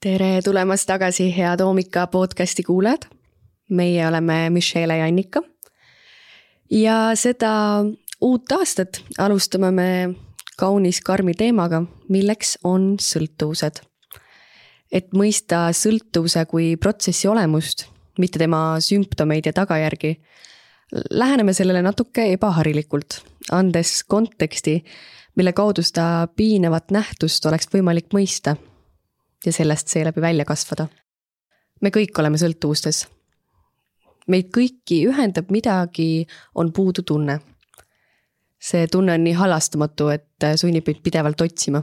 tere tulemast tagasi, head Hoomika podcasti kuulajad. meie oleme Michelle ja Annika. ja seda uut aastat alustame me kaunis karmi teemaga, milleks on sõltuvused. et mõista sõltuvuse kui protsessi olemust, mitte tema sümptomeid ja tagajärgi, läheneme sellele natuke ebaharilikult, andes konteksti, mille kaudu seda piinavat nähtust oleks võimalik mõista ja sellest seeläbi välja kasvada. me kõik oleme sõltuvustes. meid kõiki ühendab midagi, on puudutunne. see tunne on nii halastamatu, et sunnib meid pidevalt otsima.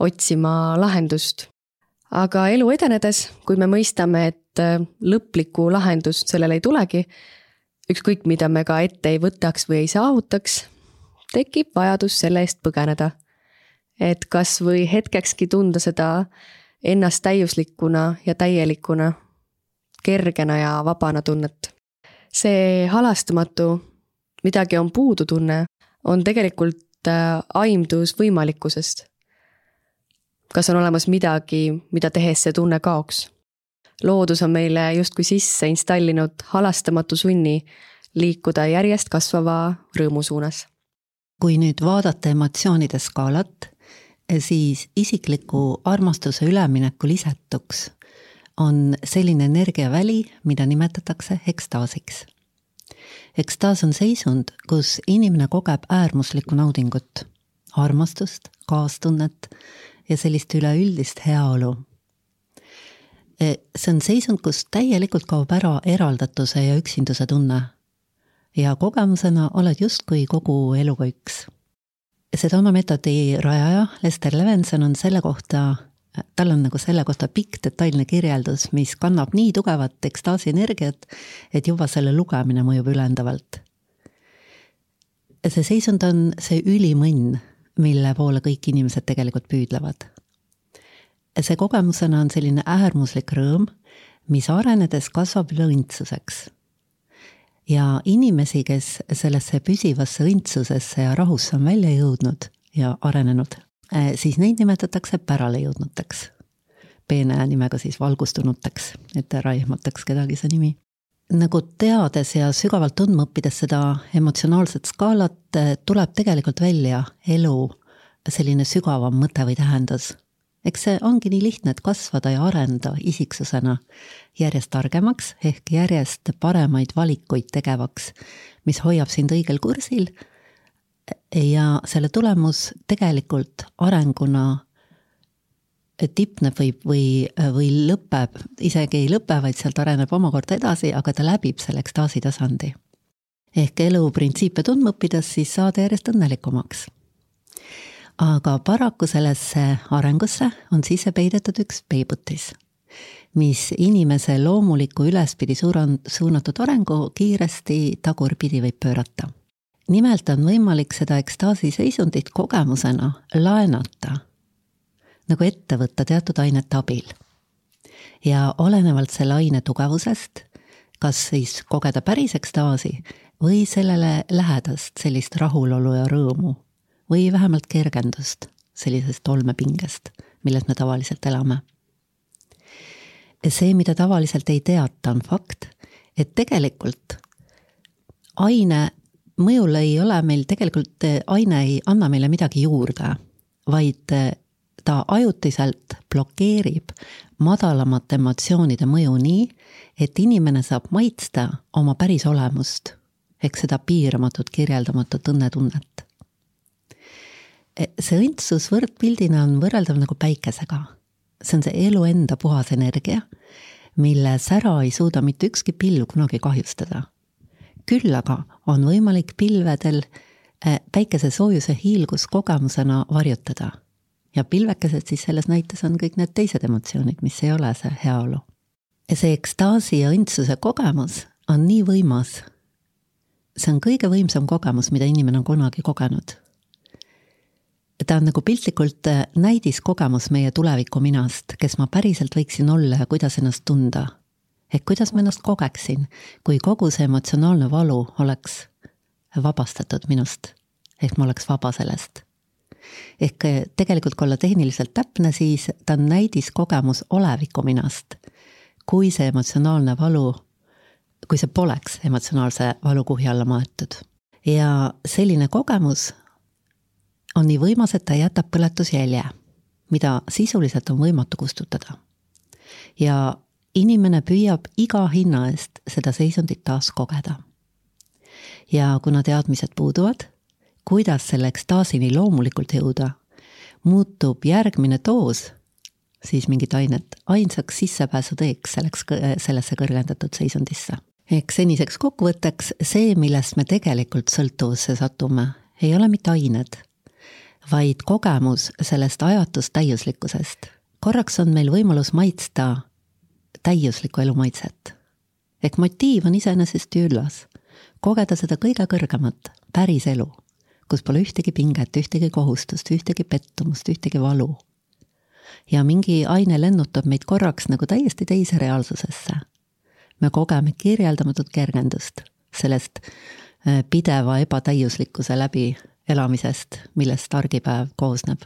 otsima lahendust. aga elu edenedes, kui me mõistame, et lõplikku lahendust sellele ei tulegi, ükskõik, mida me ka ette ei võtaks või ei saavutaks, tekib vajadus selle eest põgeneda et kas või hetkekski tunda seda ennast täiuslikuna ja täielikuna, kergena ja vabana tunnet. see halastamatu, midagi on puudu tunne, on tegelikult äh, aimdus võimalikkusest. kas on olemas midagi, mida tehes see tunne kaoks? loodus on meile justkui sisse installinud halastamatu sunni liikuda järjest kasvava rõõmu suunas. kui nüüd vaadata emotsioonide skaalat, siis isikliku armastuse üleminekul isetuks on selline energiaväli, mida nimetatakse ekstaasiks. ekstaas on seisund, kus inimene kogeb äärmuslikku naudingut, armastust, kaastunnet ja sellist üleüldist heaolu. E, see on seisund, kus täielikult kaob ära eraldatuse ja üksinduse tunne. ja kogemusena oled justkui kogu eluga üks sedona meetodi rajaja Lester Levenson on selle kohta, tal on nagu selle kohta pikk detailne kirjeldus, mis kannab nii tugevat ekstaasi energiat, et juba selle lugemine mõjub ülendavalt. see seisund on see ülim õnn, mille poole kõik inimesed tegelikult püüdlevad. see kogemusena on selline äärmuslik rõõm, mis arenedes kasvab üle õndsuseks ja inimesi, kes sellesse püsivasse õndsusesse ja rahusse on välja jõudnud ja arenenud, eh, siis neid nimetatakse pärale jõudnuteks. peene nimega siis valgustunuteks, et ära ehmataks kedagi see nimi. nagu teades ja sügavalt tundma õppides seda emotsionaalset skaalat, eh, tuleb tegelikult välja elu selline sügavam mõte või tähendus eks see ongi nii lihtne, et kasvada ja areneda isiksusena järjest targemaks ehk järjest paremaid valikuid tegevaks, mis hoiab sind õigel kursil. ja selle tulemus tegelikult arenguna tipneb või, või, või lõpeb, isegi ei lõpe, vaid sealt areneb omakorda edasi, aga ta läbib selle ekstaasi tasandi. ehk elu printsiipe tundma õppides, siis saada järjest õnnelikumaks aga paraku sellesse arengusse on sisse peidetud üks peibutis, mis inimese loomuliku ülespidi suura-, suunatud arengu kiiresti tagurpidi võib pöörata. nimelt on võimalik seda ekstaasi seisundit kogemusena laenata, nagu ette võtta teatud ainete abil. ja olenevalt selle aine tugevusest, kas siis kogeda päris ekstaasi või sellele lähedast sellist rahulolu ja rõõmu või vähemalt kergendust sellisest olmepingest, milles me tavaliselt elame. see, mida tavaliselt ei teata, on fakt, et tegelikult aine mõjul ei ole meil tegelikult, aine ei anna meile midagi juurde, vaid ta ajutiselt blokeerib madalamate emotsioonide mõju nii, et inimene saab maitsta oma päris olemust ehk seda piiramatut, kirjeldamatut õnnetunnet see õndsus võrdpildina on võrreldav nagu päikesega. see on see elu enda puhas energia, mille sära ei suuda mitte ükski pilv kunagi kahjustada. küll aga on võimalik pilvedel eh, päikese soojuse hiilgus kogemusena varjutada. ja pilvekesed siis selles näites on kõik need teised emotsioonid, mis ei ole see heaolu. ja see ekstaasi ja õndsuse kogemus on nii võimas. see on kõige võimsam kogemus, mida inimene on kunagi kogenud ta on nagu piltlikult äh, näidiskogemus meie tuleviku minast, kes ma päriselt võiksin olla ja kuidas ennast tunda. ehk kuidas ma ennast kogeksin, kui kogu see emotsionaalne valu oleks vabastatud minust. ehk ma oleks vaba sellest. ehk tegelikult, kui olla tehniliselt täpne, siis ta on näidiskogemus oleviku minast. kui see emotsionaalne valu, kui see poleks emotsionaalse valu kuhi alla maetud. ja selline kogemus on nii võimas, et ta jätab põletusjälje, mida sisuliselt on võimatu kustutada. ja inimene püüab iga hinna eest seda seisundit taas kogeda. ja kuna teadmised puuduvad, kuidas selle ekstaasini loomulikult jõuda, muutub järgmine doos siis mingit ainet ainsaks sissepääsuteeks selleks, sellesse kõrgendatud seisundisse. ehk seniseks kokkuvõtteks, see, millest me tegelikult sõltuvusse satume, ei ole mitte ained, vaid kogemus sellest ajatust täiuslikkusest. korraks on meil võimalus maitsta täiuslikku elu maitset. ehk motiiv on iseenesest ju üllas, kogeda seda kõige kõrgemat, päris elu, kus pole ühtegi pinget, ühtegi kohustust, ühtegi pettumust, ühtegi valu. ja mingi aine lennutab meid korraks nagu täiesti teise reaalsusesse. me kogeme kirjeldamatut kergendust sellest äh, pideva ebatäiuslikkuse läbi elamisest, millest argipäev koosneb.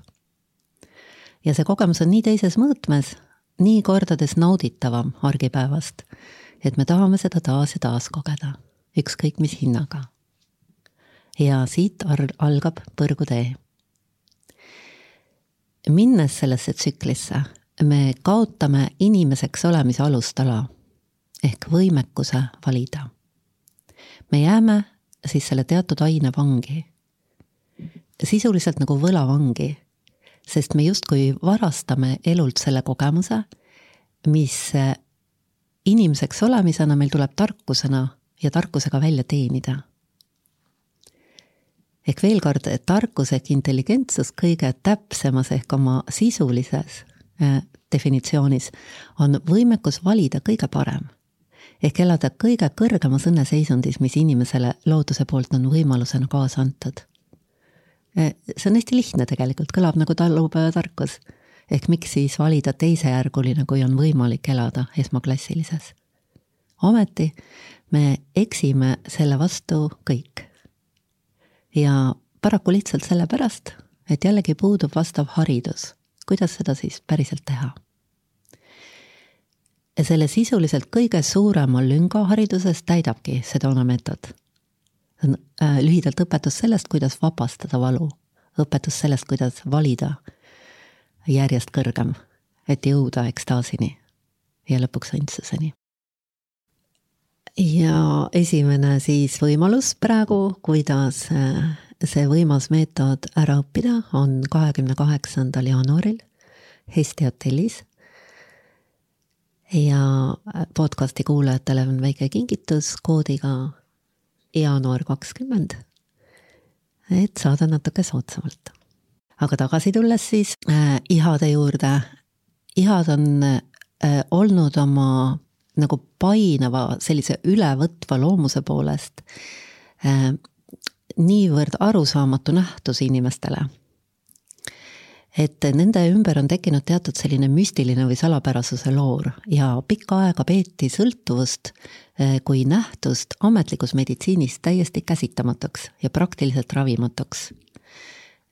ja see kogemus on nii teises mõõtmes, nii kordades nauditavam argipäevast, et me tahame seda taas ja taas kogeda, ükskõik mis hinnaga. ja siit algab põrgutee. minnes sellesse tsüklisse, me kaotame inimeseks olemise alustala ehk võimekuse valida. me jääme siis selle teatud aine vangi. Sisuliselt nagu võlavangi sest me justkui varastame elult selle kogemuse, mis eh, inimeseks olemisena meil tuleb tarkusena ja tarkusega välja teenida. ehk veel kord, tarkus ehk intelligentsus kõige täpsemas ehk oma sisulises eh, definitsioonis on võimekus valida kõige parem. ehk elada kõige kõrgemas õnneseisundis, mis inimesele looduse poolt on võimalusena kaasa antud see on hästi lihtne tegelikult, kõlab nagu talupojatarkus. ehk miks siis valida teisejärguline, kui on võimalik elada esmaklassilises? ometi me eksime selle vastu kõik. ja paraku lihtsalt sellepärast, et jällegi puudub vastav haridus, kuidas seda siis päriselt teha. ja selle sisuliselt kõige suurema lünga hariduses täidabki Sedona meetod see on äh, lühidalt õpetus sellest, kuidas vabastada valu. õpetus sellest, kuidas valida järjest kõrgem, et jõuda ekstaasini ja lõpuks õndsuseni. ja esimene siis võimalus praegu, kuidas äh, see võimas meetod ära õppida, on kahekümne kaheksandal jaanuaril Hesti hotellis ja äh, podcasti kuulajatele on väike kingitus koodiga jaanuar kakskümmend, et saada natuke soodsamalt. aga tagasi tulles siis äh, ihade juurde, ihad on äh, olnud oma nagu painava sellise ülevõtva loomuse poolest äh, niivõrd arusaamatu nähtus inimestele et nende ümber on tekkinud teatud selline müstiline või salapärasuse loor ja pikka aega peeti sõltuvust eh, kui nähtust ametlikus meditsiinis täiesti käsitamatuks ja praktiliselt ravimatuks.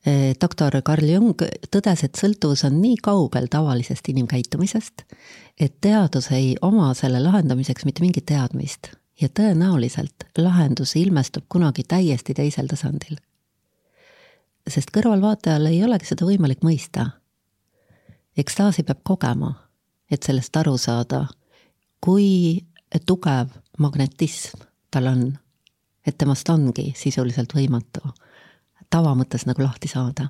Eh, doktor Carl Jung tõdes, et sõltuvus on nii kaugel tavalisest inimkäitumisest, et teadus ei oma selle lahendamiseks mitte mingit teadmist ja tõenäoliselt lahendus ilmestub kunagi täiesti teisel tasandil sest kõrvalvaatajal ei olegi seda võimalik mõista. ekstaasi peab kogema, et sellest aru saada, kui tugev magnetism tal on, et temast ongi sisuliselt võimatu tava mõttes nagu lahti saada.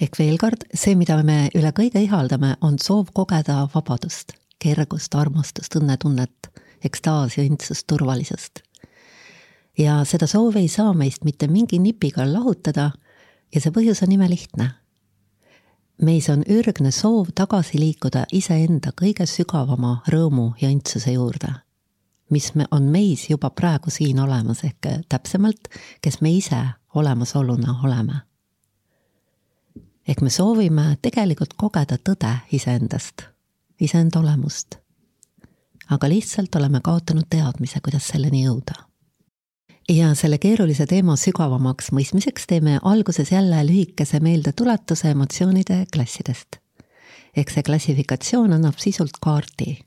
ehk veel kord, see, mida me üle kõige ihaldame, on soov kogeda vabadust, kergust, armastust, õnnetunnet, ekstaasi, õndsust, turvalisust ja seda soovi ei saa meist mitte mingi nipiga lahutada ja see põhjus on imelihtne. meis on ürgne soov tagasi liikuda iseenda kõige sügavama rõõmu ja õndsuse juurde, mis me, on meis juba praegu siin olemas, ehk täpsemalt, kes me ise olemasoluna oleme. ehk me soovime tegelikult kogeda tõde iseendast, iseenda olemust. aga lihtsalt oleme kaotanud teadmise, kuidas selleni jõuda ja selle keerulise teema sügavamaks mõistmiseks teeme alguses jälle lühikese meeldetuletuse emotsioonide klassidest. ehk see klassifikatsioon annab sisult kaardi,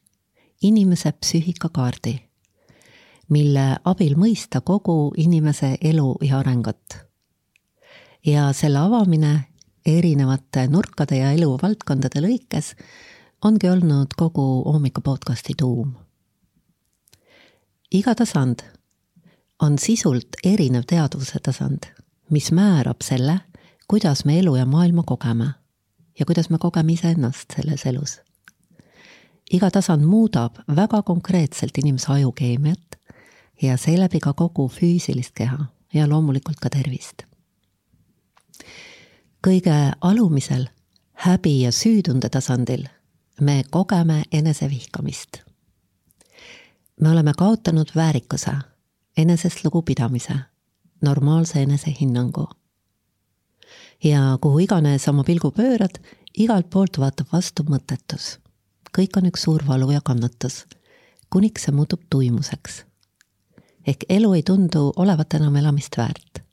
inimese psüühikakaardi, mille abil mõista kogu inimese elu ja arengut. ja selle avamine erinevate nurkade ja eluvaldkondade lõikes ongi olnud kogu hommiku podcasti tuum. iga tasand on sisult erinev teadvuse tasand, mis määrab selle, kuidas me elu ja maailma kogeme ja kuidas me kogeme iseennast selles elus. iga tasand muudab väga konkreetselt inimese ajukeemiat ja seeläbi ka kogu füüsilist keha ja loomulikult ka tervist. kõige alumisel häbi ja süütunde tasandil me kogeme enesevihkamist. me oleme kaotanud väärikuse enesest lugupidamise, normaalse enesehinnangu. ja kuhu iganes oma pilgu pöörad, igalt poolt vaatab vastu mõttetus. kõik on üks suur valu ja kannatus, kuniks see muutub tuimuseks. ehk elu ei tundu olevat enam elamist väärt.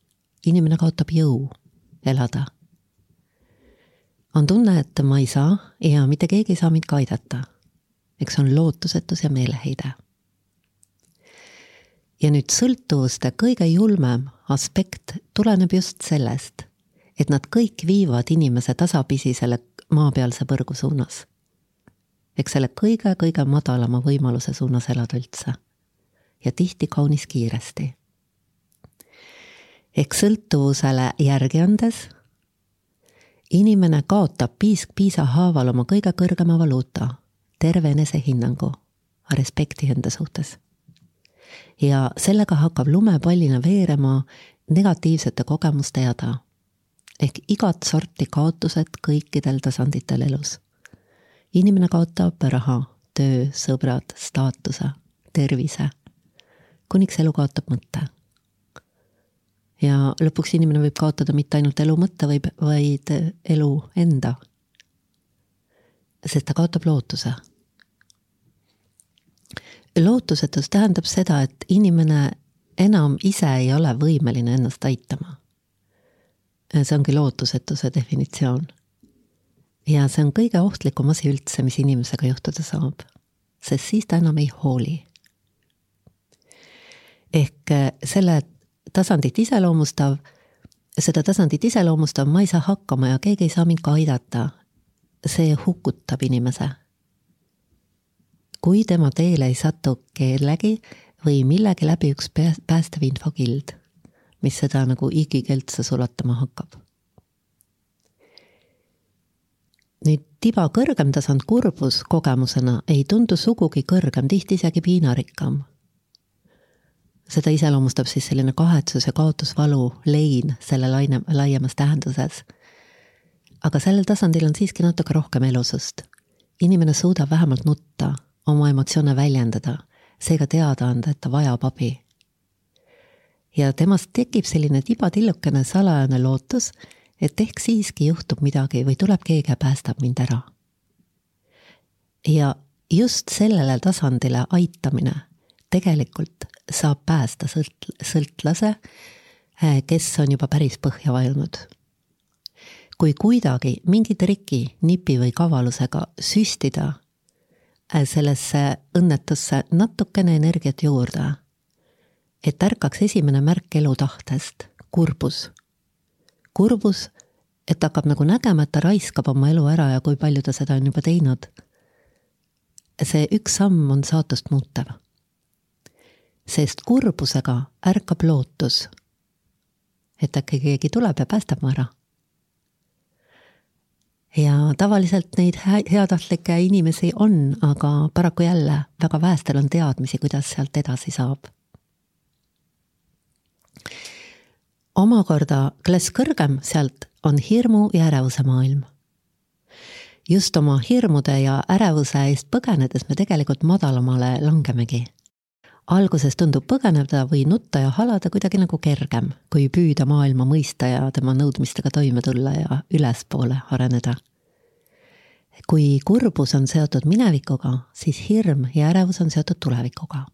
inimene kaotab jõu elada. on tunne, et ma ei saa ja mitte keegi ei saa mind ka aidata. eks on lootusetus ja meeleheide ja nüüd sõltuvuste kõige julmem aspekt tuleneb just sellest, et nad kõik viivad inimese tasapisi selle maapealse põrgu suunas. eks selle kõige-kõige madalama võimaluse suunas elada üldse. ja tihti kaunis kiiresti. ehk sõltuvusele järgi andes inimene kaotab piisk piisa haaval oma kõige kõrgema valuuta, terve enesehinnangu, respekti enda suhtes ja sellega hakkab lumepallina veerema negatiivsete kogemuste jada. ehk igat sorti kaotused kõikidel tasanditel elus. inimene kaotab raha, töö, sõbrad, staatuse, tervise, kuniks elu kaotab mõtte. ja lõpuks inimene võib kaotada mitte ainult elu mõtte, vaid, vaid elu enda. sest ta kaotab lootuse lootusetus tähendab seda, et inimene enam ise ei ole võimeline ennast aitama. see ongi lootusetuse definitsioon. ja see on kõige ohtlikum asi üldse, mis inimesega juhtuda saab, sest siis ta enam ei hooli. ehk eh, selle tasandit iseloomustav, seda tasandit iseloomustav ma ei saa hakkama ja keegi ei saa mind ka aidata, see hukutab inimese kui tema teele ei satu kellegi või millegi läbi üks päästev infokild, mis seda nagu igikeldse sulatama hakkab. nüüd tiba kõrgem tasand kurbus kogemusena ei tundu sugugi kõrgem, tihti isegi piinarikkam. seda iseloomustab siis selline kahetsus ja kaotusvalu lein selle laine, laiemas tähenduses. aga sellel tasandil on siiski natuke rohkem elusust. inimene suudab vähemalt nutta oma emotsioone väljendada, seega teada anda, et ta vajab abi. ja temast tekib selline tibatillukene salajane lootus, et ehk siiski juhtub midagi või tuleb keegi ja päästab mind ära. ja just sellele tasandile aitamine tegelikult saab päästa sõlt-, sõltlase, eh, kes on juba päris põhja vajunud. kui kuidagi mingi triki, nipi või kavalusega süstida Äh, sellesse õnnetusse natukene energiat juurde. et ärkaks esimene märk elutahtest, kurbus. kurbus, et hakkab nagu nägema, et ta raiskab oma elu ära ja kui palju ta seda on juba teinud. see üks samm on saatust muutev. sest kurbusega ärkab lootus, et äkki keegi tuleb ja päästab mu ära ja tavaliselt neid heatahtlikke inimesi on, aga paraku jälle väga vähestel on teadmisi, kuidas sealt edasi saab. omakorda klass kõrgem sealt on hirmu ja ärevuse maailm. just oma hirmude ja ärevuse eest põgenedes me tegelikult madalamale langemegi alguses tundub põgeneda või nutta ja halada kuidagi nagu kergem, kui püüda maailma mõista ja tema nõudmistega toime tulla ja ülespoole areneda. kui kurbus on seotud minevikuga, siis hirm ja ärevus on seotud tulevikuga.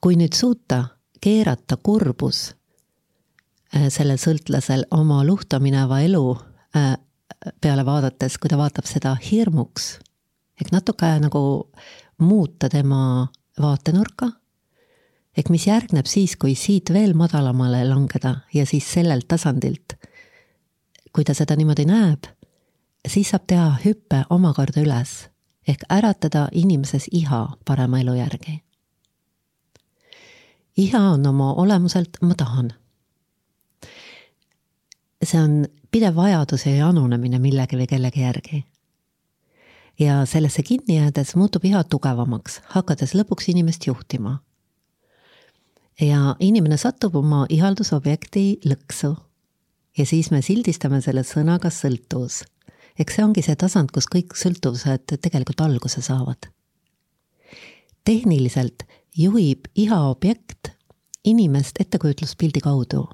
kui nüüd suuta keerata kurbus äh, sellel sõltlasel oma luhta mineva elu äh, peale vaadates, kui ta vaatab seda hirmuks, ehk natuke nagu muuta tema vaatenurka, ehk mis järgneb siis, kui siit veel madalamale langeda ja siis sellelt tasandilt, kui ta seda niimoodi näeb, siis saab teha hüppe omakorda üles ehk äratada inimeses iha parema elu järgi iha on oma olemuselt ma tahan. see on pidev vajadus ja janunemine millegi või kellegi järgi. Ja sellesse kinni jäädes muutub iha tugevamaks, hakates lõpuks inimest juhtima. ja inimene satub oma ihaldusobjekti lõksu. ja siis me sildistame selle sõnaga sõltuvus. eks see ongi see tasand, kus kõik sõltuvused tegelikult alguse saavad. tehniliselt juhib iha objekt inimest ettekujutluspildi kaudu.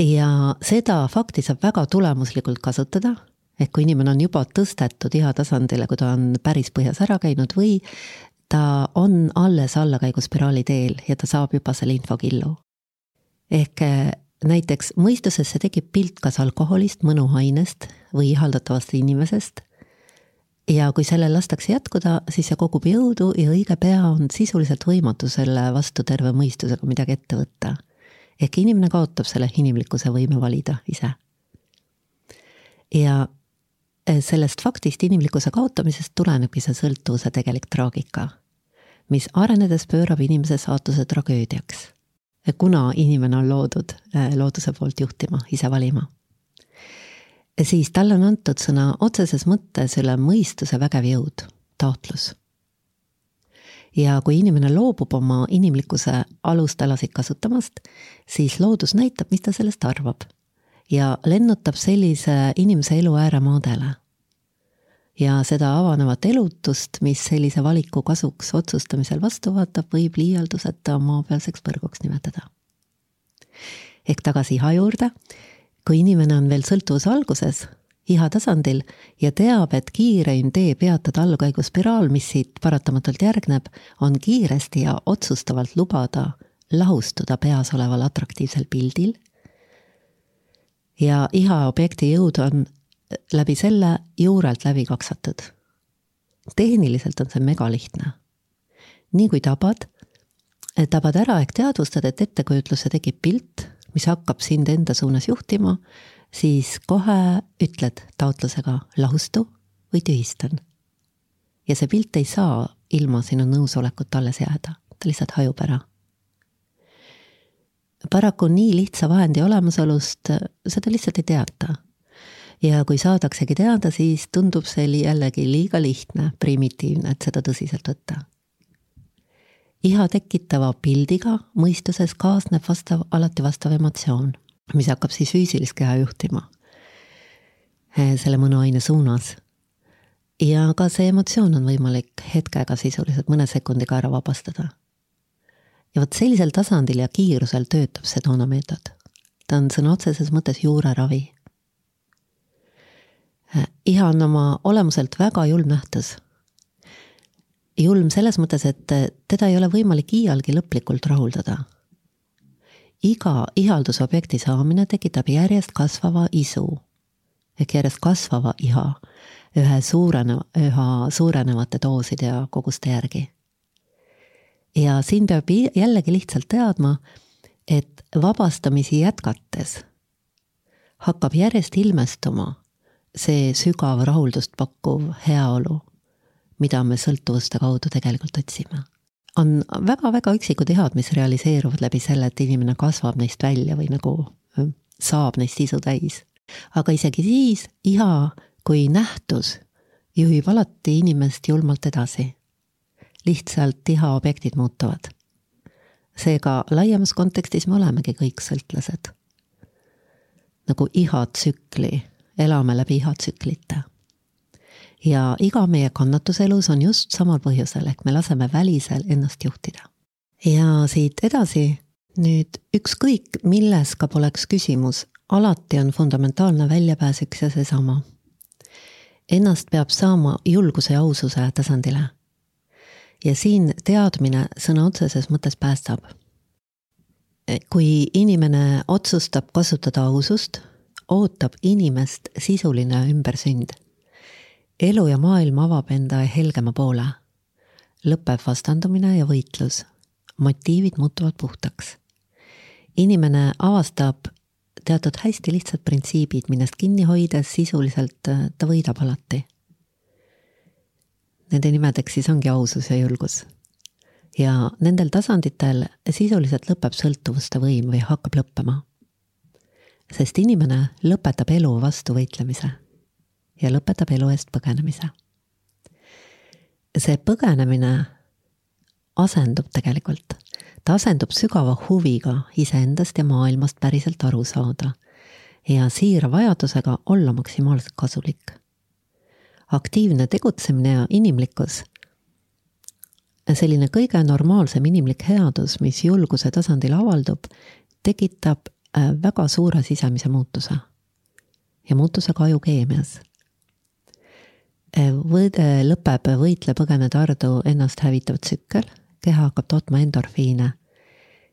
ja seda fakti saab väga tulemuslikult kasutada, et kui inimene on juba tõstetud iha tasandile, kui ta on päris põhjas ära käinud või ta on alles allakäiguspiraali teel ja ta saab juba selle infokillu. ehk eh, näiteks mõistusesse tekib pilt kas alkoholist, mõnuainest või ihaldatavast inimesest ja kui sellel lastakse jätkuda, siis see kogub jõudu ja õige pea on sisuliselt võimatu selle vastu terve mõistusega midagi ette võtta. ehk inimene kaotab selle inimlikkuse võime valida ise. ja sellest faktist, inimlikkuse kaotamisest tulenebki see sõltuvuse tegelik traagika, mis arenedes pöörab inimese saatuse tragöödiaks. kuna inimene on loodud eh, looduse poolt juhtima, ise valima siis talle on antud sõna otseses mõttes üle mõistuse vägev jõud, taotlus. ja kui inimene loobub oma inimlikkuse alustalasid kasutamast, siis loodus näitab, mis ta sellest arvab ja lennutab sellise inimese elu ääremaadele. ja seda avanevat elutust, mis sellise valiku kasuks otsustamisel vastu vaatab, võib liialduseta maapealseks põrguks nimetada. ehk tagasi iha juurde kui inimene on veel sõltuvuse alguses, iha tasandil ja teab, et kiireim tee peatada allakäiguspiraal, mis siit paratamatult järgneb, on kiiresti ja otsustavalt lubada lahustuda peas oleval atraktiivsel pildil. Ja iha objekti jõud on läbi selle juurelt läbi kaksatud. tehniliselt on see megalihtne. nii kui tabad, tabad ära ehk teadvustad, et ettekujutlusse tekib pilt mis hakkab sind enda suunas juhtima, siis kohe ütled taotlusega lahustu või tühistan. ja see pilt ei saa ilma sinu nõusolekut alles jääda, ta lihtsalt hajub ära. Paraku nii lihtsa vahendi olemasolust seda lihtsalt ei teata. ja kui saadaksegi teada, siis tundub see jällegi liiga lihtne, primitiivne, et seda tõsiselt võtta iha tekitava pildiga mõistuses kaasneb vastav, alati vastav emotsioon, mis hakkab siis füüsilist keha juhtima eh, selle mõnuaine suunas. ja ka see emotsioon on võimalik hetkega sisuliselt mõne sekundiga ära vabastada. Ja vot sellisel tasandil ja kiirusel töötab see toonameetod. ta on sõna otseses mõttes juureravi. Eh, iha on oma olemuselt väga julm nähtus julm selles mõttes, et teda ei ole võimalik iialgi lõplikult rahuldada. iga ihaldusobjekti saamine tekitab järjest kasvava isu ehk järjest kasvava iha ühe suureneva, üha suurenevate dooside ja koguste järgi. Ja siin peab jällegi lihtsalt teadma, et vabastamisi jätkates hakkab järjest ilmestuma see sügav rahuldust pakkuv heaolu mida me sõltuvuste kaudu tegelikult otsime. on väga-väga üksikud ihad, mis realiseeruvad läbi selle, et inimene kasvab neist välja või nagu saab neist sisu täis. aga isegi siis iha kui nähtus juhib alati inimest julmalt edasi. Lihtsalt iha objektid muutuvad. seega laiemas kontekstis me olemegi kõik sõltlased. nagu ihatsükli, elame läbi ihatsüklite ja iga meie kannatus elus on just samal põhjusel, ehk me laseme välisel ennast juhtida. ja siit edasi, nüüd ükskõik, milles ka poleks küsimus, alati on fundamentaalne väljapääs üks ja seesama. Ennast peab saama julguse ja aususe tasandile. Ja siin teadmine sõna otseses mõttes päästab. kui inimene otsustab kasutada ausust, ootab inimest sisuline ümbersünd. elu ja maailm avab enda helgema poole. lõpeb vastandumine ja võitlus. motiivid muutuvad puhtaks. inimene avastab teatud hästi lihtsad printsiibid, millest kinni hoides sisuliselt äh, ta võidab alati. Nende nimedeks siis ongi ausus ja julgus. ja nendel tasanditel sisuliselt lõpeb sõltuvuste võim või hakkab lõppema. sest inimene lõpetab elu vastu võitlemise ja lõpetab elu eest põgenemise. see põgenemine asendub tegelikult ta asendub sügava huviga iseendast ja maailmast päriselt aru saada ja siira vajadusega olla maksimaalselt kasulik. Aktiivne tegutsemine ja inimlikkus, selline kõige normaalsem inimlik headus, mis julguse tasandil avaldub, tekitab äh, väga suure sisemise muutuse. Ja muutuse ka ajukeemias äh, võide lõpeb võitle põgene tardu ennast hävitav tsükkel keha hakkab tootma endorfiine.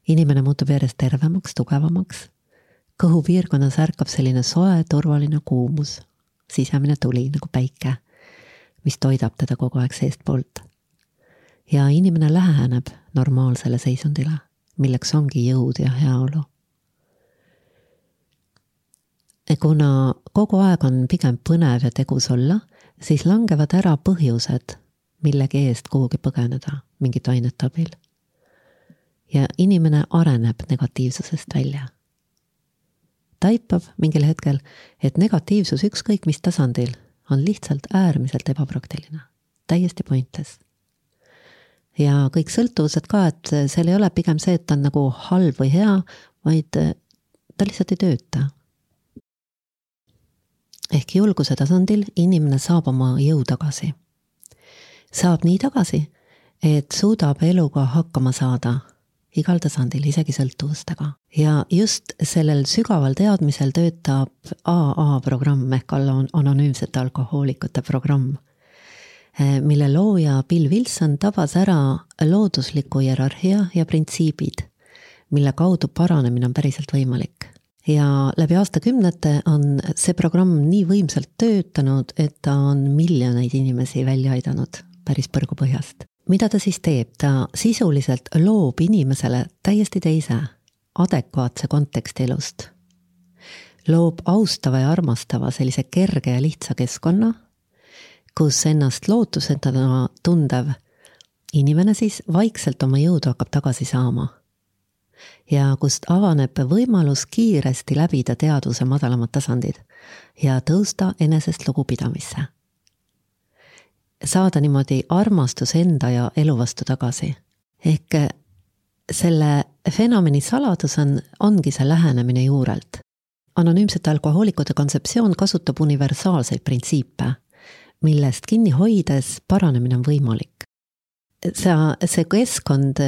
inimene muutub järjest tervemaks, tugevamaks. kõhupiirkonnas ärkab selline soe, turvaline kuumus, sisemine tuli nagu päike, mis toidab teda kogu aeg seestpoolt. ja inimene läheneb normaalsele seisundile, milleks ongi jõud ja heaolu kuna kogu aeg on pigem põnev ja tegus olla, siis langevad ära põhjused, millegi eest kuhugi põgeneda mingite ainete abil. ja inimene areneb negatiivsusest välja. taipab mingil hetkel, et negatiivsus ükskõik mis tasandil on lihtsalt äärmiselt ebapraktiline, täiesti pointless. ja kõik sõltuvused ka, et seal ei ole pigem see, et ta on nagu halb või hea, vaid ta lihtsalt ei tööta. Ehk julguse tasandil inimene saab oma jõu tagasi. Saab nii tagasi, et suudab eluga hakkama saada igal tasandil, isegi sõltuvustega. ja just sellel sügaval teadmisel töötab AA programm ehk anonüümsete alkohoolikute programm, eh, mille looja Bill Wilson tabas ära loodusliku hierarhia ja printsiibid, mille kaudu paranemine on päriselt võimalik ja läbi aastakümnete on see programm nii võimsalt töötanud, et ta on miljoneid inimesi välja aidanud päris põrgupõhjast. Mida ta siis teeb, ta sisuliselt loob inimesele täiesti teise, adekvaatse konteksti elust. loob austava ja armastava sellise kerge ja lihtsa keskkonna, kus ennast lootusetuna tundev inimene siis vaikselt oma jõudu hakkab tagasi saama. Ja kust avaneb võimalus kiiresti läbida teadvuse madalamad tasandid ja tõusta enesest lugupidamisse saada niimoodi armastus enda ja elu vastu tagasi. ehk eh, selle fenomeni saladus on, ongi see lähenemine juurelt. anonüümsete alkohoolikute kontseptsioon kasutab universaalseid printsiipe, millest kinni hoides paranemine on võimalik. sa, see keskkond,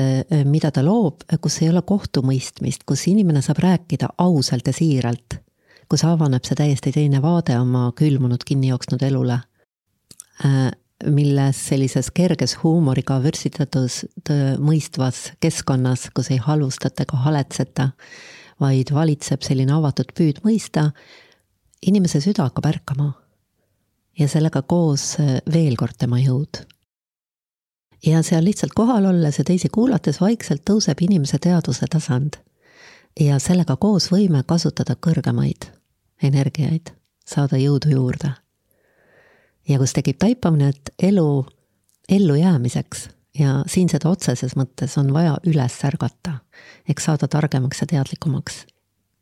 mida ta loob, kus ei ole kohtumõistmist, kus inimene saab rääkida ausalt ja siiralt, kus avaneb see täiesti teine vaade oma külmunud kinni jooksnud elule milles sellises kerges huumoriga vürtsitatud mõistvas keskkonnas, kus ei halvustata ega haletseta, vaid valitseb selline avatud püüd mõista, inimese süda hakkab ärkama. ja sellega koos veel kord tema jõud. ja seal lihtsalt kohal olles ja teisi kuulates vaikselt tõuseb inimese teadvuse tasand. ja sellega koos võime kasutada kõrgemaid energiaid, saada jõudu juurde ja kus tekib taipamine, et elu ellujäämiseks ja siin seda otseses mõttes on vaja üles ärgata, ehk saada targemaks ja teadlikumaks.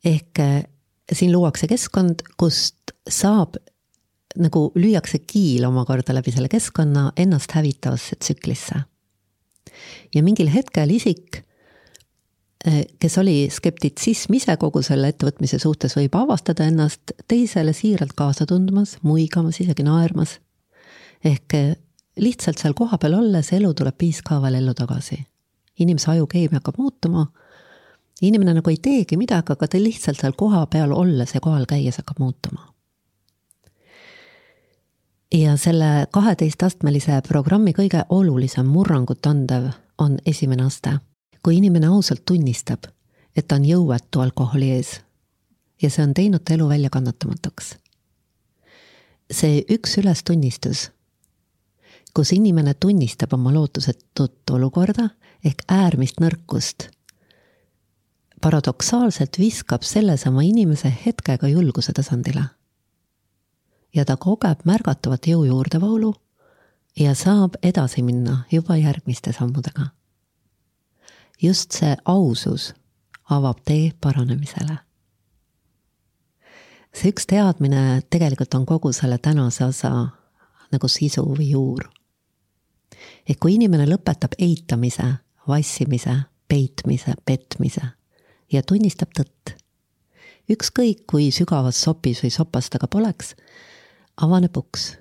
ehk eh, siin luuakse keskkond, kust saab nagu lüüakse kiil omakorda läbi selle keskkonna ennast hävitavasse tsüklisse. ja mingil hetkel isik kes oli skeptitsism ise kogu selle ettevõtmise suhtes, võib avastada ennast teisele siiralt kaasa tundmas, muigamas, isegi naermas. ehk eh, lihtsalt seal kohapeal olles elu tuleb piiskaaval ellu tagasi. inimese ajukeemia hakkab muutuma. inimene nagu ei teegi midagi, aga ta lihtsalt seal kohapeal olles ja kohal käies hakkab muutuma. ja selle kaheteistastmelise programmi kõige olulisem murrangut andev on esimene aste. Kui inimene ausalt tunnistab, et ta on jõuetu alkoholi ees ja see on teinud ta elu väljakannatamatuks. see üks ülestunnistus, kus inimene tunnistab oma lootusetut olukorda ehk äärmist nõrkust, paradoksaalselt viskab sellesama inimese hetkega julguse tasandile ja ta kogeb märgatavat jõu juurdevoolu ja saab edasi minna juba järgmiste sammudega. Just see ausus avab tee paranemisele. see üks teadmine tegelikult on kogu selle tänase osa nagu sisu või juur. et kui inimene lõpetab eitamise, vassimise, peitmise, petmise ja tunnistab tõtt, ükskõik kui sügavas sopis või sopas ta ka poleks avaneb uks.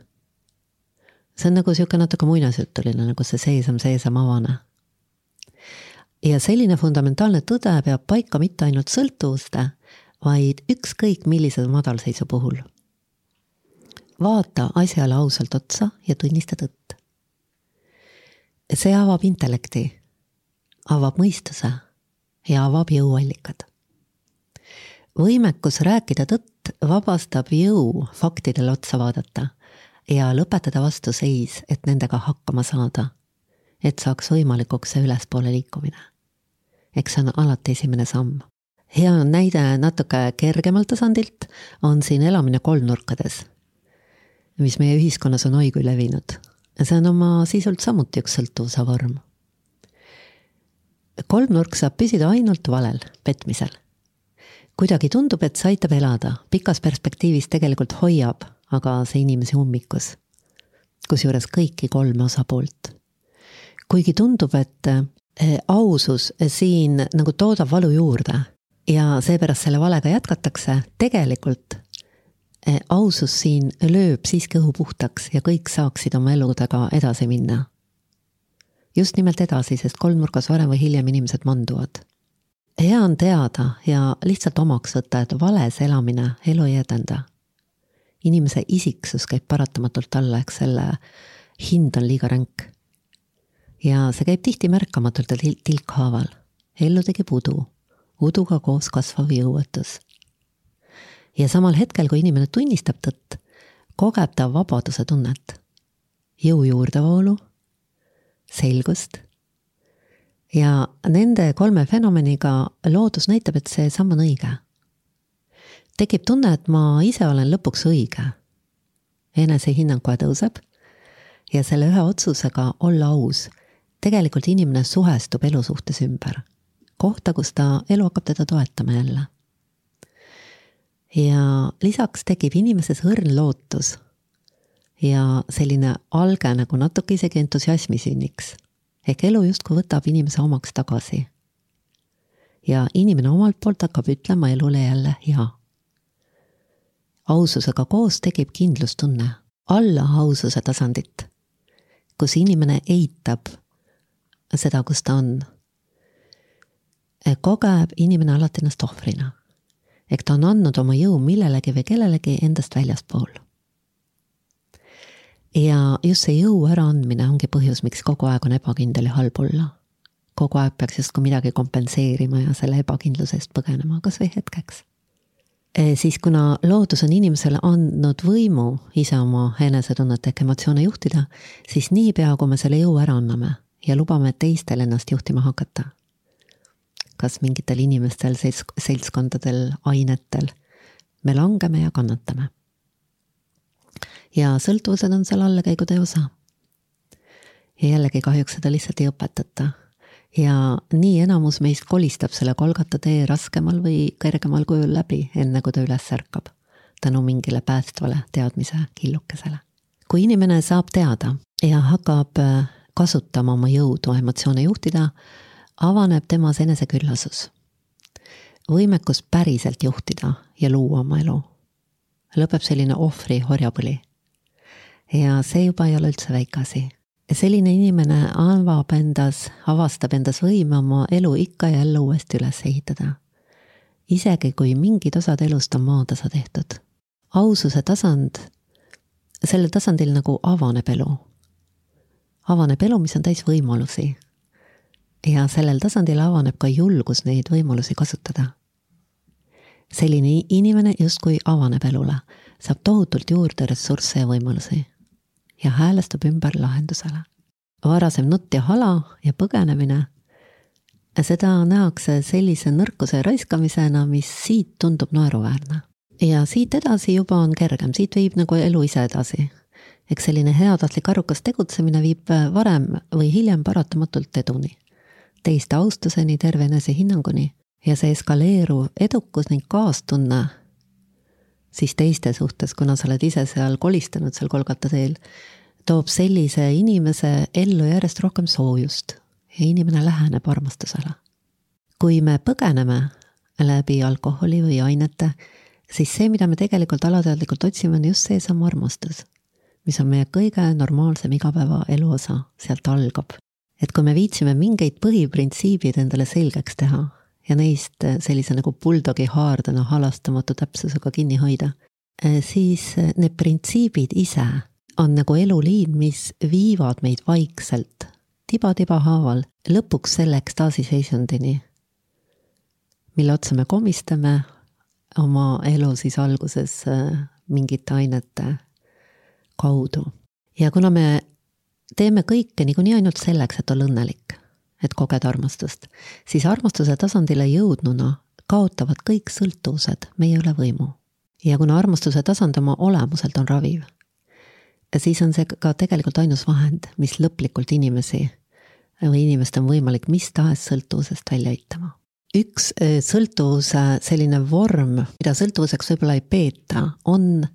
see on nagu sihuke natuke muinasjutuline, nagu see seesam, seesam, avane. Ja selline fundamentaalne tõde peab paika mitte ainult sõltuvuste, vaid ükskõik millise madalseisu puhul. vaata asjale ausalt otsa ja tunnista tõtt. see avab intellekti, avab mõistuse ja avab jõuallikad võimekus rääkida tõtt vabastab jõu faktidele otsa vaadata ja lõpetada vastuseis, et nendega hakkama saada. et saaks võimalikuks see ülespoole liikumine. Eks see on alati esimene samm. hea näide natuke kergemalt tasandilt on siin elamine kolmnurkades, mis meie ühiskonnas on oi kui levinud. see on oma sisult samuti üks sõltuvuse vorm kolmnurk saab püsida ainult valel, petmisel kuidagi tundub, et see aitab elada, pikas perspektiivis tegelikult hoiab aga see inimesi ummikus. kusjuures kõiki kolme osapoolt. kuigi tundub, et ausus siin nagu toodab valu juurde ja seepärast selle valega jätkatakse, tegelikult eh, ausus siin lööb siiski õhu puhtaks ja kõik saaksid oma eludega edasi minna. just nimelt edasi, sest kolmnurgas varem või hiljem inimesed manduvad hea on teada ja lihtsalt omaks võtta, et vales elamine elu ei edenda. inimese isiksus käib paratamatult alla, eks selle hind on liiga ränk. Ja see käib tihti märkamatult ja tilkhaaval. ellu tekib udu, uduga koos kasvav jõuetus. ja samal hetkel, kui inimene tunnistab tõtt, kogeb ta vabaduse tunnet, jõu juurdevoolu, selgust ja nende kolme fenomeniga loodus näitab, et see samm on õige. tekib tunne, et ma ise olen lõpuks õige. enesehinnang kohe tõuseb ja selle ühe otsusega olla aus, tegelikult inimene suhestub elu suhtes ümber. kohta, kus ta, elu hakkab teda toetama jälle. ja lisaks tekib inimeses õrn lootus ja selline alge nagu natuke isegi entusiasmi sünniks ehk elu justkui võtab inimese omaks tagasi. ja inimene omalt poolt hakkab ütlema elule jälle ja. aususega koos tekib kindlustunne alla aususe tasandit, kus inimene eitab seda, kus ta on. kogeb inimene alati ennast ohvrina. ehk ta on andnud oma jõu millelegi või kellelegi endast väljaspool ja just see jõu äraandmine ongi põhjus, miks kogu aeg on ebakindel ja halb olla. kogu aeg peaks justkui midagi kompenseerima ja selle ebakindluse eest põgenema, kas või hetkeks. E, siis kuna loodus on inimesele andnud võimu ise oma enesetunnet ehk emotsioone juhtida, siis niipea, kui me selle jõu ära anname ja lubame teistel ennast juhtima hakata, kas mingitel inimestel, seltskondadel, ainetel, me langeme ja kannatame ja sõltuvused on seal allakäigude osa. ja jällegi kahjuks seda lihtsalt ei õpetata. ja nii enamus meist kolistab selle kolgata tee raskemal või kergemal kujul läbi, enne kui ta üles ärkab. tänu mingile päästvale teadmise killukesele. kui inimene saab teada ja hakkab äh, kasutama oma jõudu emotsioone juhtida, avaneb temas eneseküllasus. võimekus päriselt juhtida ja luua oma elu lõpeb selline ohvri orjapõli ja see juba ei ole üldse väike asi. selline inimene avab endas, avastab endas võime oma elu ikka ja jälle uuesti üles ehitada. isegi kui mingid osad elust on maatasa tehtud. aususe tasand sellel tasandil nagu avaneb elu. Avaneb elu, mis on täis võimalusi. ja sellel tasandil avaneb ka julgus neid võimalusi kasutada. selline inimene justkui avaneb elule, saab tohutult juurde ressursse ja võimalusi ja häälestub ümber lahendusele. varasem nutt ja hala ja põgenemine seda nähakse sellise nõrkuse raiskamisena, mis siit tundub naeruväärne ja siit edasi juba on kergem, siit viib nagu elu ise edasi. Eks selline heatahtlik arvukas tegutsemine viib äh, varem või hiljem paratamatult eduni. teiste austuseni, terve enesehinnanguni ja see eskaleeruv edukus ning kaastunne siis teiste suhtes, kuna sa oled ise seal kolistanud seal Kolgata teel, toob sellise inimese ellu järjest rohkem soojust ja inimene läheneb armastusele. kui me põgeneme läbi alkoholi või ainete, siis see, mida me tegelikult alateadlikult otsime, on just seesama armastus, mis on meie kõige normaalsem igapäevaelu osa, sealt algab. et kui me viitsime mingeid põhiprintsiibid endale selgeks teha ja neist sellise nagu buldogi haardena halastamatu täpsusega kinni hoida, siis need printsiibid ise on nagu eluliin, mis viivad meid vaikselt tiba-tiba haaval lõpuks selle ekstaasi seisundini, mille otsa me komistame, oma elu siis alguses mingite ainete kaudu. ja kuna me teeme kõike niikuinii ainult selleks, et olla õnnelik, et kogeda armastust, siis armastuse tasandile jõudnuna kaotavad kõik sõltuvused meie üle võimu. ja kuna armastuse tasand oma olemuselt on raviv, siis on see ka tegelikult ainus vahend, mis lõplikult inimesi või inimest on võimalik mis tahes sõltuvusest välja aitama üks äh, sõltuvuse selline vorm, mida sõltuvuseks võib-olla ei peeta, on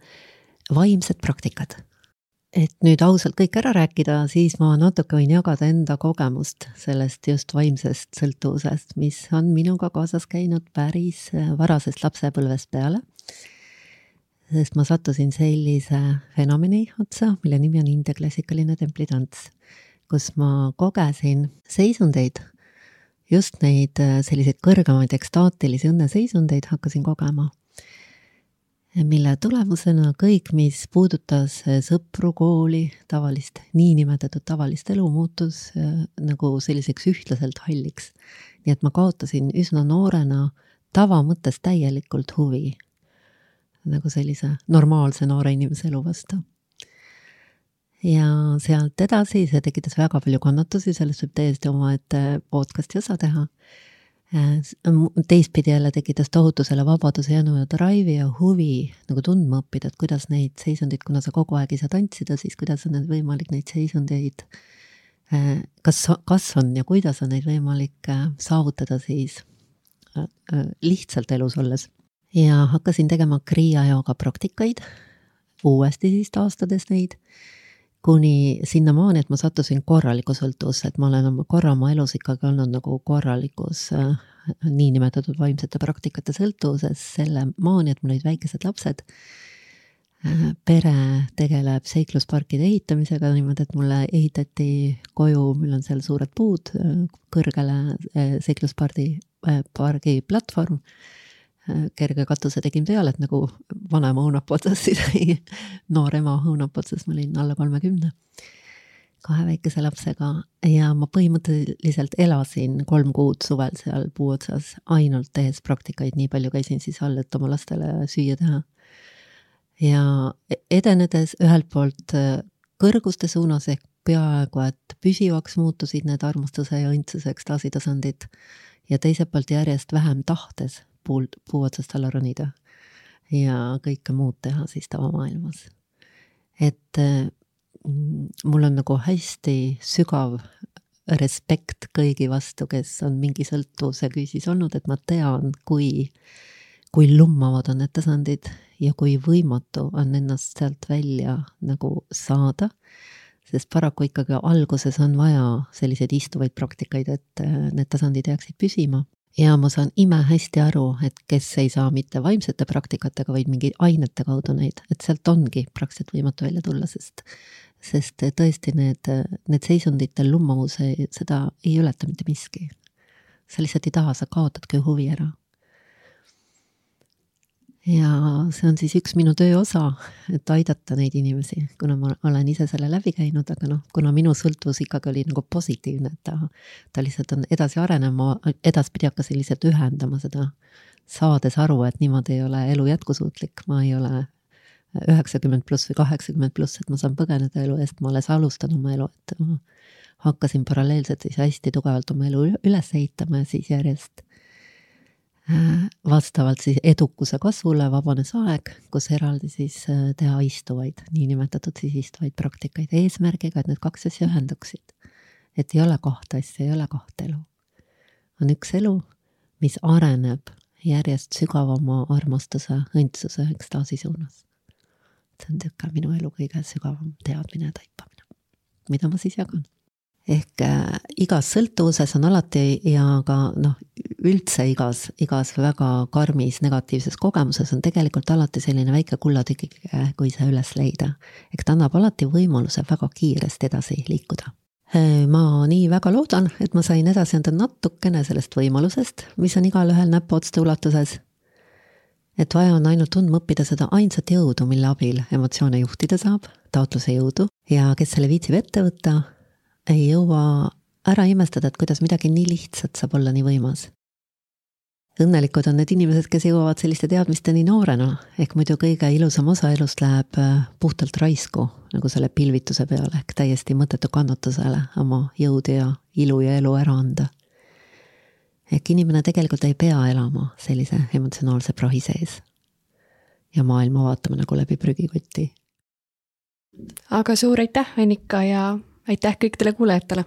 vaimsed praktikad. Et nüüd ausalt kõik ära rääkida, siis ma natuke võin jagada enda kogemust sellest just vaimsest sõltuvusest, mis on minuga kaasas käinud päris äh, varasest lapsepõlvest peale. sest ma sattusin sellise fenomeni otsa, mille nimi on India klassikaline templitants, kus ma kogesin seisundeid just neid äh, selliseid kõrgemaid ekstaatilisi õnneseisundeid hakkasin kogema. Mille tulemusena kõik, mis puudutas äh, sõpru, kooli, tavalist, niinimetatud tavalist elu, muutus äh, nagu selliseks ühtlaselt halliks. nii et ma kaotasin üsna noorena tava mõttes täielikult huvi nagu sellise normaalse noore inimese elu vastu ja sealt edasi see tekitas väga palju kannatusi, sellest võib täiesti omaette podcast'i osa teha. Äh, teistpidi jälle tekitas tohutu selle vabaduse ja drive'i ja huvi nagu tundma õppida, et kuidas neid seisundeid, kuna sa kogu aeg ei saa tantsida, siis kuidas on võimalik neid seisundeid, äh, kas, kas on ja kuidas on neid võimalik äh, saavutada siis lihtsalt elus olles. ja hakkasin tegema kriia jooga praktikaid, uuesti siis taastades neid kuni sinnamaani, et ma sattusin korralikku sõltuvusse, et ma olen oma korra oma elus ikkagi olnud nagu korralikus äh, niinimetatud vaimsete praktikate sõltuvuses selle maani, et mul olid väikesed lapsed äh,. pere tegeleb seiklusparkide ehitamisega niimoodi, et mulle ehitati koju, meil on seal suured puud äh, kõrgele seikluspargi äh,, pargi platvorm kerge katuse tegin peale, et nagu vanema õunap otsas, siis oli noor ema õunap otsas, ma olin alla kolmekümne. kahe väikese lapsega ja ma põhimõtteliselt elasin kolm kuud suvel seal puu otsas ainult tehes praktikaid, nii palju käisin siis all, et oma lastele süüa teha. ja edenedes ühelt poolt äh, kõrguste suunas ehk peaaegu et püsivaks muutusid need armastuse ja õndsuse ekstaasi tasandid ja teiselt poolt järjest vähem tahtes puul, puu otsast alla ronida ja kõike muud teha siis tavamaailmas. et mm, mul on nagu hästi sügav respekt kõigi vastu, kes on mingi sõltuvuse küüsis olnud, et ma tean, kui, kui lummavad on need tasandid ja kui võimatu on ennast sealt välja nagu saada. sest paraku ikkagi alguses on vaja selliseid istuvaid praktikaid, et äh, need tasandid jääksid püsima ja ma saan imehästi aru, et kes ei saa mitte vaimsete praktikatega, vaid mingi ainete kaudu neid, et sealt ongi praktiliselt võimatu välja tulla, sest, sest tõesti need, need seisundite lummavus, seda ei ületa mitte miski. sa lihtsalt ei taha, sa kaotadki huvi ära. Ja see on siis üks minu töö osa, et aidata neid inimesi, kuna ma olen ise selle läbi käinud, aga noh, kuna minu sõltuvus ikkagi oli nagu positiivne, et ta, ta lihtsalt on edasi arenema, edaspidi hakkasin lihtsalt ühendama seda, saades aru, et niimoodi ei ole elu jätkusuutlik, ma ei ole üheksakümmend pluss või kaheksakümmend pluss, et ma saan põgeneda elu eest, ma alles alustan oma elu, et ma hakkasin paralleelselt siis hästi tugevalt oma elu üles ehitama ja siis järjest vastavalt siis edukuse kasvule vabanes aeg, kus eraldi siis äh, teha istuvaid, niinimetatud siis istuvaid praktikaid eesmärgiga, et need kaks asja ühenduksid. et ei ole kahte asja, ei ole kahte elu. on üks elu, mis areneb järjest sügavama armastuse, õndsuse, ekstaasi suunas. see on niisugune minu elu kõige sügavam teadmine ja taipamine, mida ma siis jagan ehk äh, igas sõltuvuses on alati ja ka noh, üldse igas, igas väga karmis negatiivses kogemuses on tegelikult alati selline väike kullatükike, kui see üles leida. eks ta annab alati võimaluse väga kiiresti edasi liikuda. Äh, ma nii väga loodan, et ma sain edasi anda natukene sellest võimalusest, mis on igalühel näpuotste ulatuses. et vaja on ainult tundma õppida seda ainsat jõudu, mille abil emotsioone juhtida saab, taotluse jõudu ja kes selle viitsib ette võtta ei jõua ära imestada, et kuidas midagi nii lihtsat saab olla nii võimas. Õnnelikud on need inimesed, kes jõuavad selliste teadmisteni noorena, ehk muidu kõige ilusam osa elust läheb äh, puhtalt raisku, nagu selle pilvituse peale, ehk täiesti mõttetu kannatusele oma jõudu ja ilu ja elu ära anda. ehk inimene tegelikult ei pea elama sellise emotsionaalse prahi sees ja maailma vaatama nagu läbi prügikotti. aga suur aitäh, Annika ja aitäh kõikidele kuulajatele